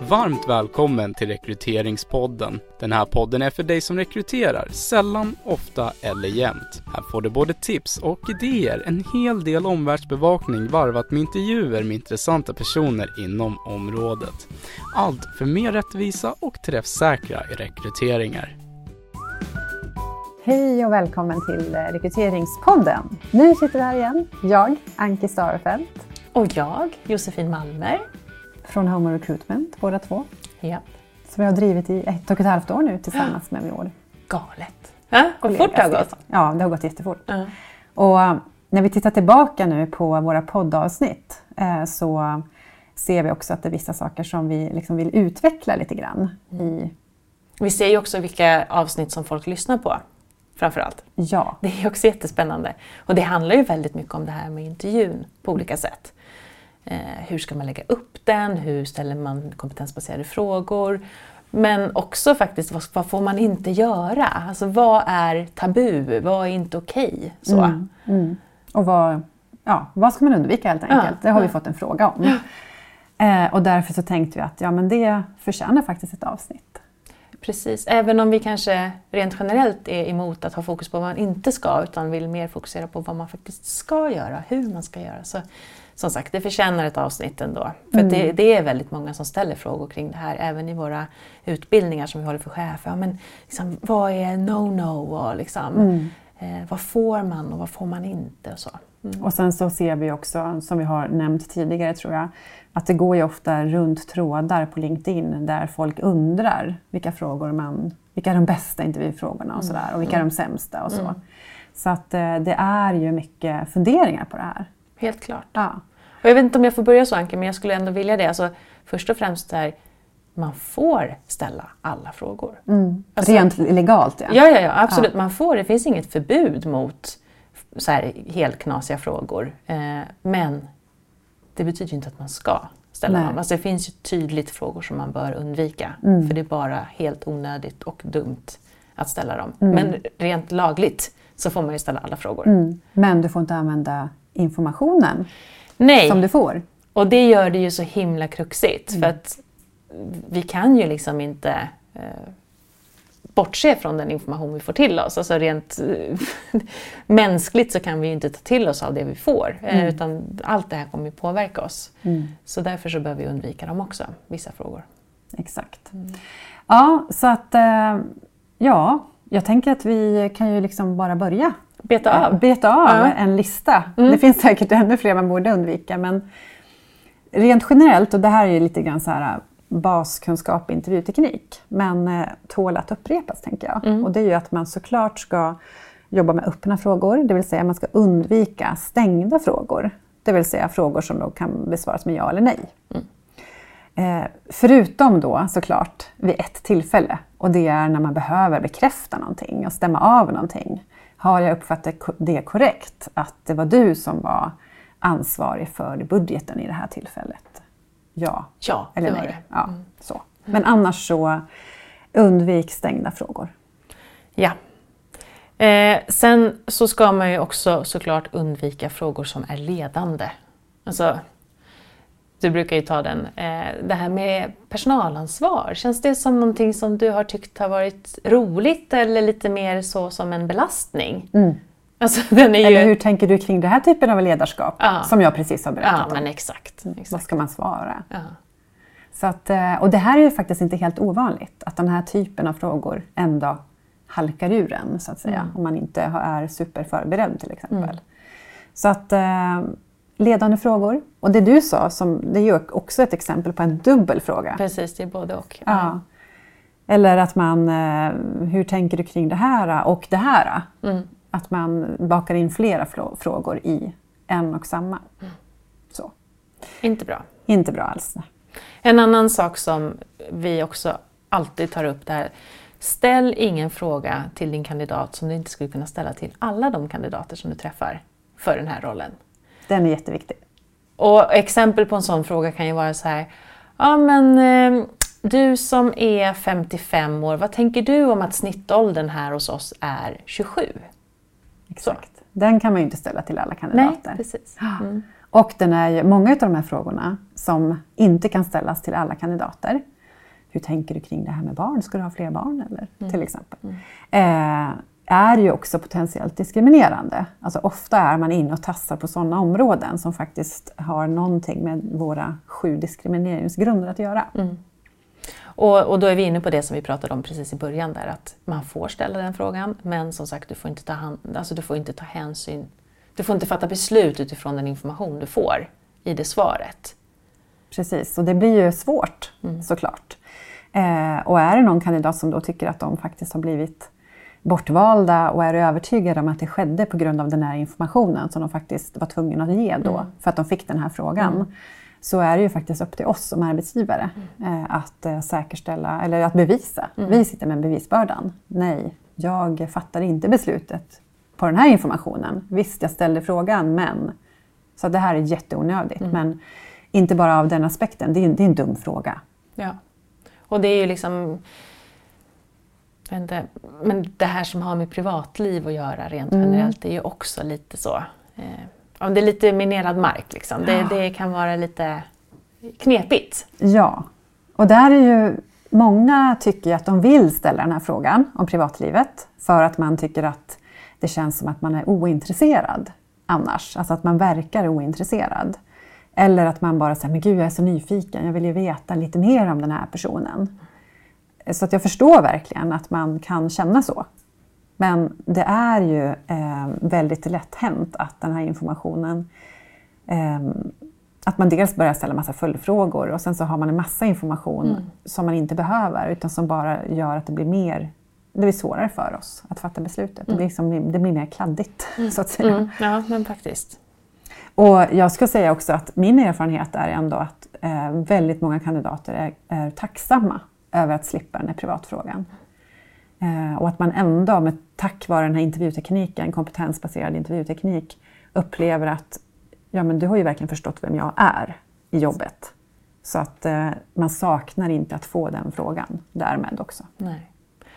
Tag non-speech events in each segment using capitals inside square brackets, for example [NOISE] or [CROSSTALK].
Varmt välkommen till Rekryteringspodden. Den här podden är för dig som rekryterar, sällan, ofta eller jämt. Här får du både tips och idéer, en hel del omvärldsbevakning varvat med intervjuer med intressanta personer inom området. Allt för mer rättvisa och träffsäkra rekryteringar. Hej och välkommen till Rekryteringspodden. Nu sitter vi här igen, jag, Anki Starefelt. Och jag, Josefin Malmer. Från Home Recruitment, båda två. Ja. Som vi har drivit i ett och ett halvt år nu tillsammans med år. Galet. Ja, vad fort det har gått. Ja, det har gått jättefort. Ja. Och eh, när vi tittar tillbaka nu på våra poddavsnitt eh, så ser vi också att det är vissa saker som vi liksom vill utveckla lite grann. I... Vi ser ju också vilka avsnitt som folk lyssnar på framförallt. Ja. Det är också jättespännande. Och det handlar ju väldigt mycket om det här med intervjun på olika sätt. Eh, hur ska man lägga upp den? Hur ställer man kompetensbaserade frågor? Men också faktiskt, vad, får man inte göra? Alltså vad är tabu? Vad är inte okej? Okay? Mm, mm. Och vad, ja, vad ska man undvika helt enkelt? Ja, det har ja. vi fått en fråga om. [GASPS] Eh, och därför så tänkte vi att ja, men det förtjänar faktiskt ett avsnitt. Precis, även om vi kanske rent generellt är emot att ha fokus på vad man inte ska utan vill mer fokusera på vad man faktiskt ska göra, hur man ska göra. Så som sagt, det förtjänar ett avsnitt ändå. För mm. det, det, är väldigt många som ställer frågor kring det här, även i våra utbildningar som vi håller för chefer. Ja, men liksom, vad är no-no liksom, mm. eh, vad får man och vad får man inte? Och, så. Mm. och sen så ser vi också, som vi har nämnt tidigare tror jag, att det går ju ofta runt trådar på LinkedIn där folk undrar vilka frågor man, vilka är de bästa intervjufrågorna och mm. sådär och vilka är de sämsta och så. Mm. Så att eh, det är ju mycket funderingar på det här. Helt klart. Ja. Och jag vet inte om jag får börja så Anke, men jag skulle ändå vilja det. Alltså, först och främst där man får ställa alla frågor. Mm. Alltså, Rent legalt ja. Ja, ja, ja absolut. Ja. Man får. Det finns inget förbud mot så här helt knasiga frågor. Eh, men det betyder inte att man ska ställa Nej. dem. Alltså, det finns ju tydligt frågor som man bör undvika. Mm. För det är bara helt onödigt och dumt att ställa dem. Mm. Men rent lagligt så får man ju ställa alla frågor. Mm. Men du får inte använda informationen Nej. som du får. Och det gör det ju så himla kruxigt mm. för att vi kan ju liksom inte eh, bortse från den information vi får till oss. Alltså rent eh, [LAUGHS] mänskligt så kan vi ju inte ta till oss av det vi får eh, mm. utan allt det här kommer påverka oss. Mm. Så därför så behöver vi undvika dem också, vissa frågor. Exakt. Mm. Ja, så att eh, ja, jag tänker att vi kan ju liksom bara börja Beta av? Beta av ja. en lista. Mm. Det finns säkert ännu fler man borde undvika men rent generellt, och det här är ju lite grann så här baskunskap i intervjuteknik, men eh, tål att upprepas tänker jag. Mm. Och det är ju att man såklart ska jobba med öppna frågor, det vill säga man ska undvika stängda frågor. Det vill säga frågor som då kan besvaras med ja eller nej. Mm. Eh, förutom då såklart vid ett tillfälle och det är när man behöver bekräfta någonting och stämma av någonting. Har jag uppfattat det korrekt, att det var du som var ansvarig för budgeten i det här tillfället? Ja, ja eller nej? Det. Ja, mm. så. Men annars så undvik stängda frågor. Ja. Eh, sen så ska man ju också såklart undvika frågor som är ledande. Alltså, du brukar ju ta den. Eh, det här med personalansvar, känns det som någonting som du har tyckt har varit roligt eller lite mer så som en belastning? Mm. Alltså, ju... Eller hur tänker du kring den här typen av ledarskap ja. som jag precis har berättat ja, om? Men exakt, exakt. Vad ska man svara? Ja. Så att, eh, och det här är ju faktiskt inte helt ovanligt, att den här typen av frågor ändå halkar ur en, så att säga, mm. om man inte är superförberedd till exempel. Mm. Så att eh, ledande frågor. Och det du sa, som, det är ju också ett exempel på en dubbel fråga. Precis, det är både och. Ja. Eller att man, eh, hur tänker du kring det här och det här? Mm. Att man bakar in flera frågor i en och samma. Mm. Så. Inte bra. Inte bra alls. En annan sak som vi också alltid tar upp det här. Ställ ingen fråga till din kandidat som du inte skulle kunna ställa till alla de kandidater som du träffar för den här rollen. Den är jätteviktig. Och exempel på en sån fråga kan ju vara så här, ja men eh, du som är 55 år, vad tänker du om att snittåldern här hos oss är 27? Exakt. Så. Den kan man ju inte ställa till alla kandidater. Nej, precis. Mm. Och den är många av de här frågorna som inte kan ställas till alla kandidater. Hur tänker du kring det här med barn? Ska du ha fler barn? Eller, Mm. Till exempel. Eh, är ju också potentiellt diskriminerande. Alltså ofta är man inne och tassar på sådana områden som faktiskt har någonting med våra sju diskrimineringsgrunder att göra. Mm. Och, och då är vi inne på det som vi pratade om precis i början där att man får ställa den frågan men som sagt du får inte ta, hand, alltså, du får inte ta hänsyn, du får inte fatta beslut utifrån den information du får i det svaret. Precis, och det blir ju svårt såklart. Eh, och är det någon kandidat som då tycker att de faktiskt har blivit bortvalda och är övertygade om att det skedde på grund av den här informationen som de faktiskt var tvungna att ge då för att de fick den här frågan. Så är det ju faktiskt upp till oss som arbetsgivare eh, att eh, säkerställa, eller att bevisa. Vi sitter med bevisbördan. Nej, jag fattar inte beslutet på den här informationen. Visst, jag ställde frågan, men... Så det här är jätteonödigt. Men inte bara av den aspekten, det är, det är en dum fråga. Ja. Och det är ju liksom inte, men det här som har med privatliv att göra rent generellt är ju också lite så. Eh, ja, det är lite minerad mark liksom. Det, det kan vara lite knepigt. Ja, och där är ju många tycker att de vill ställa den här frågan om privatlivet för att man tycker att det känns som att man är ointresserad annars. Alltså att man verkar ointresserad. Eller att man bara säger, men gud jag är så nyfiken, jag vill ju veta lite mer om den här personen. Så att jag förstår verkligen att man kan känna så. Men det är ju eh, väldigt lätt hänt att den här informationen eh, att man dels börjar ställa massa följdfrågor och sen så har man en massa information som man inte behöver utan som bara gör att det blir mer det blir svårare för oss att fatta beslutet. Det, blir liksom, det blir mer kladdigt, [LAUGHS] så att säga. Mm. Ja, men faktiskt. Och jag ska säga också att min erfarenhet är ändå att eh, väldigt många kandidater är, är tacksamma över att slippa den här privatfrågan. Eh, och att man ändå, med, tack vare den här intervjutekniken, kompetensbaserad intervjuteknik, upplever att ja, men du har ju verkligen förstått vem jag är i jobbet. Så att eh, man saknar inte att få den frågan därmed också. Nej.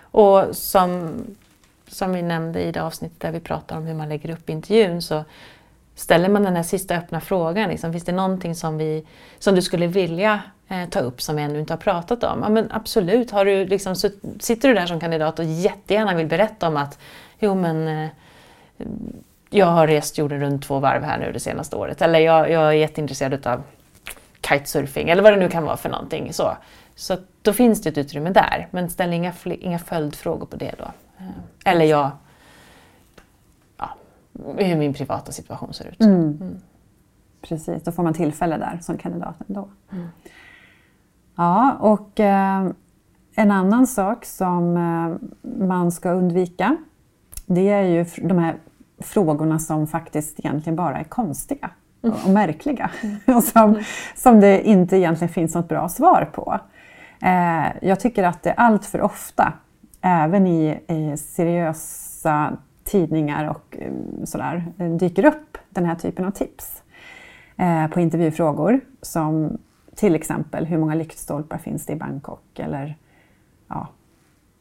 Och som, som vi nämnde i det avsnittet där vi pratar om hur man lägger upp intervjun så ställer man den här sista öppna frågan, liksom, finns det någonting som, vi, som du skulle vilja eh, ta upp som vi ännu inte har pratat om? Ja, men absolut, har du liksom, så, sitter du där som kandidat och jättegärna vill berätta om att jo men eh, jag har rest jorden runt två varv här nu det senaste året eller jag, jag är jätteintresserad av kitesurfing eller vad det nu kan vara för någonting. Så, så då finns det ett utrymme där, men ställ inga, inga följdfrågor på det då. Eh, eller jag, hur min privata situation ser ut. Precis, då får man tillfälle där som kandidat ändå. Ja, och eh, en annan sak som eh, man ska undvika det är ju de här frågorna som faktiskt egentligen bara är konstiga och, och märkliga [LAUGHS] och som, som det inte egentligen finns något bra svar på. Eh, jag tycker att det allt för ofta, även i, i seriösa tidningar och eh, sådär, eh, dyker upp den här typen av tips eh, på intervjufrågor som till exempel hur många lyktstolpar finns det i Bangkok eller ja,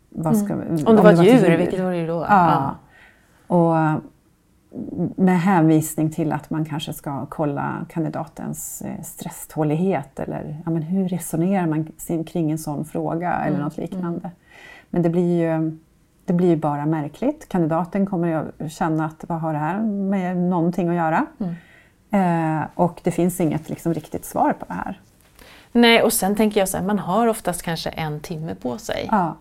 vad ska, Mm. Om det var ett djur, vilket var det då? Ja. Och med hänvisning till att man kanske ska kolla kandidatens stresstålighet eller ja, men hur resonerar man kring en sån fråga eller något liknande. Men det blir ju det blir bara märkligt. Kandidaten kommer att känna att vad har det här med någonting att göra? Eh, och det finns inget liksom, riktigt svar på det här. Nej, och sen tänker jag så här, man har oftast kanske en timme på sig. Ja,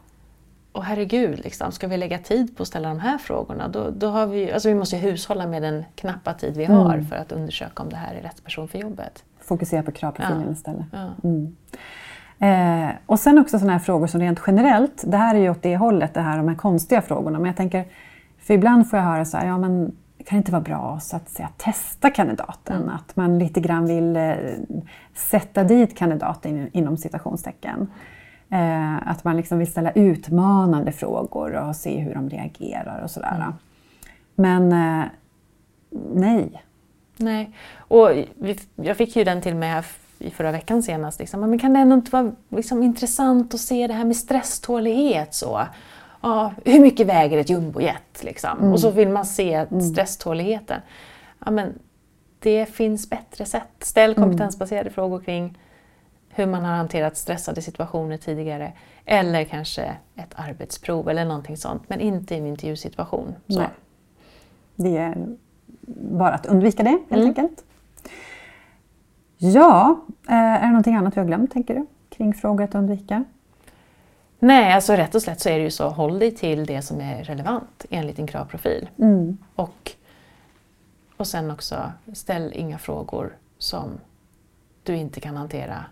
Och herregud, liksom, ska vi lägga tid på att ställa de här frågorna? Då, då har vi, alltså vi måste hushålla med den knappa tid vi har för att undersöka om det här är rätt person för jobbet. fokusera på kravprofilen Ja. istället. Ja. Eh, och sen också sådana här frågor som rent generellt, det här är ju åt det hållet, det här de här konstiga frågorna. Men jag tänker, för ibland får jag höra så här, ja men det kan inte vara bra så att säga testa kandidaten? Att man lite grann vill eh, sätta dit kandidaten in, inom citationstecken. Eh, att man liksom vill ställa utmanande frågor och se hur de reagerar och sådär. Men eh, nej. Nej, och jag fick ju den till mig här i förra veckan senast. Liksom. Men kan det ändå inte vara liksom, intressant att se det här med stresstålighet? Så? Ja, hur mycket väger ett jumbojet? Liksom? Och så vill man se stresståligheten. Ja, men, det finns bättre sätt. Ställ kompetensbaserade mm. frågor kring hur man har hanterat stressade situationer tidigare. Eller kanske ett arbetsprov eller någonting sånt, men inte i en intervjusituation. Så. Nej. Det är bara att undvika det helt mm. enkelt. Ja, eh, är det någonting annat vi har glömt tänker du? Kring frågor att undvika? Nej, alltså rätt och slätt så är det ju så, håll dig till det som är relevant enligt din kravprofil. Mm. Och, och sen också, ställ inga frågor som du inte kan hantera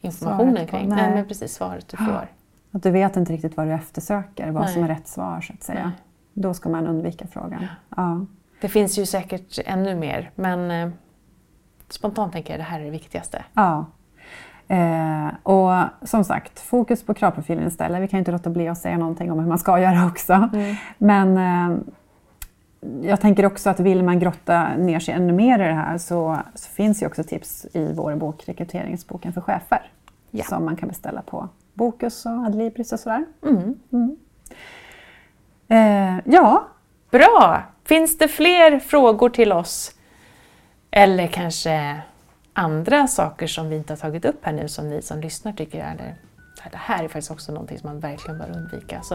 informationen kring. Nej. nej. men precis svaret du får. [GASPS] Att du vet inte riktigt vad du eftersöker, vad nej. som är rätt svar så att säga. Nej. Då ska man undvika frågan. Ja. ja. Det finns ju säkert ännu mer men eh, spontant tänker jag att det här är det viktigaste. Ja. Eh, och som sagt, fokus på kravprofilen istället. Vi kan ju inte låta bli att säga någonting om hur man ska göra också. Mm. Men eh, jag tänker också att vill man grotta ner sig ännu mer i det här så, så finns ju också tips i vår bok Rekryteringsboken för chefer. Ja. Som man kan beställa på Bokus och Adlibris och sådär. Mm. Mm. Eh, ja. Bra! Finns det fler frågor till oss? Eller kanske andra saker som vi inte har tagit upp här nu som ni som lyssnar tycker eller, det här är faktiskt också någonting som man verkligen bör undvika. Så,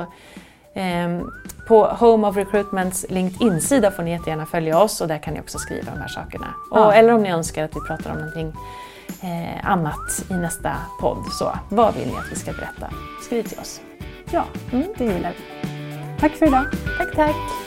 eh, på Home of Recruitments LinkedIn-sida får ni jättegärna följa oss och där kan ni också skriva de här sakerna. Och, ja. Eller om ni önskar att vi pratar om någonting eh, annat i nästa podd. Så vad vill ni att vi ska berätta? Skriv till oss. Ja, mm. det gillar vi. Tack för idag. Tack, tack.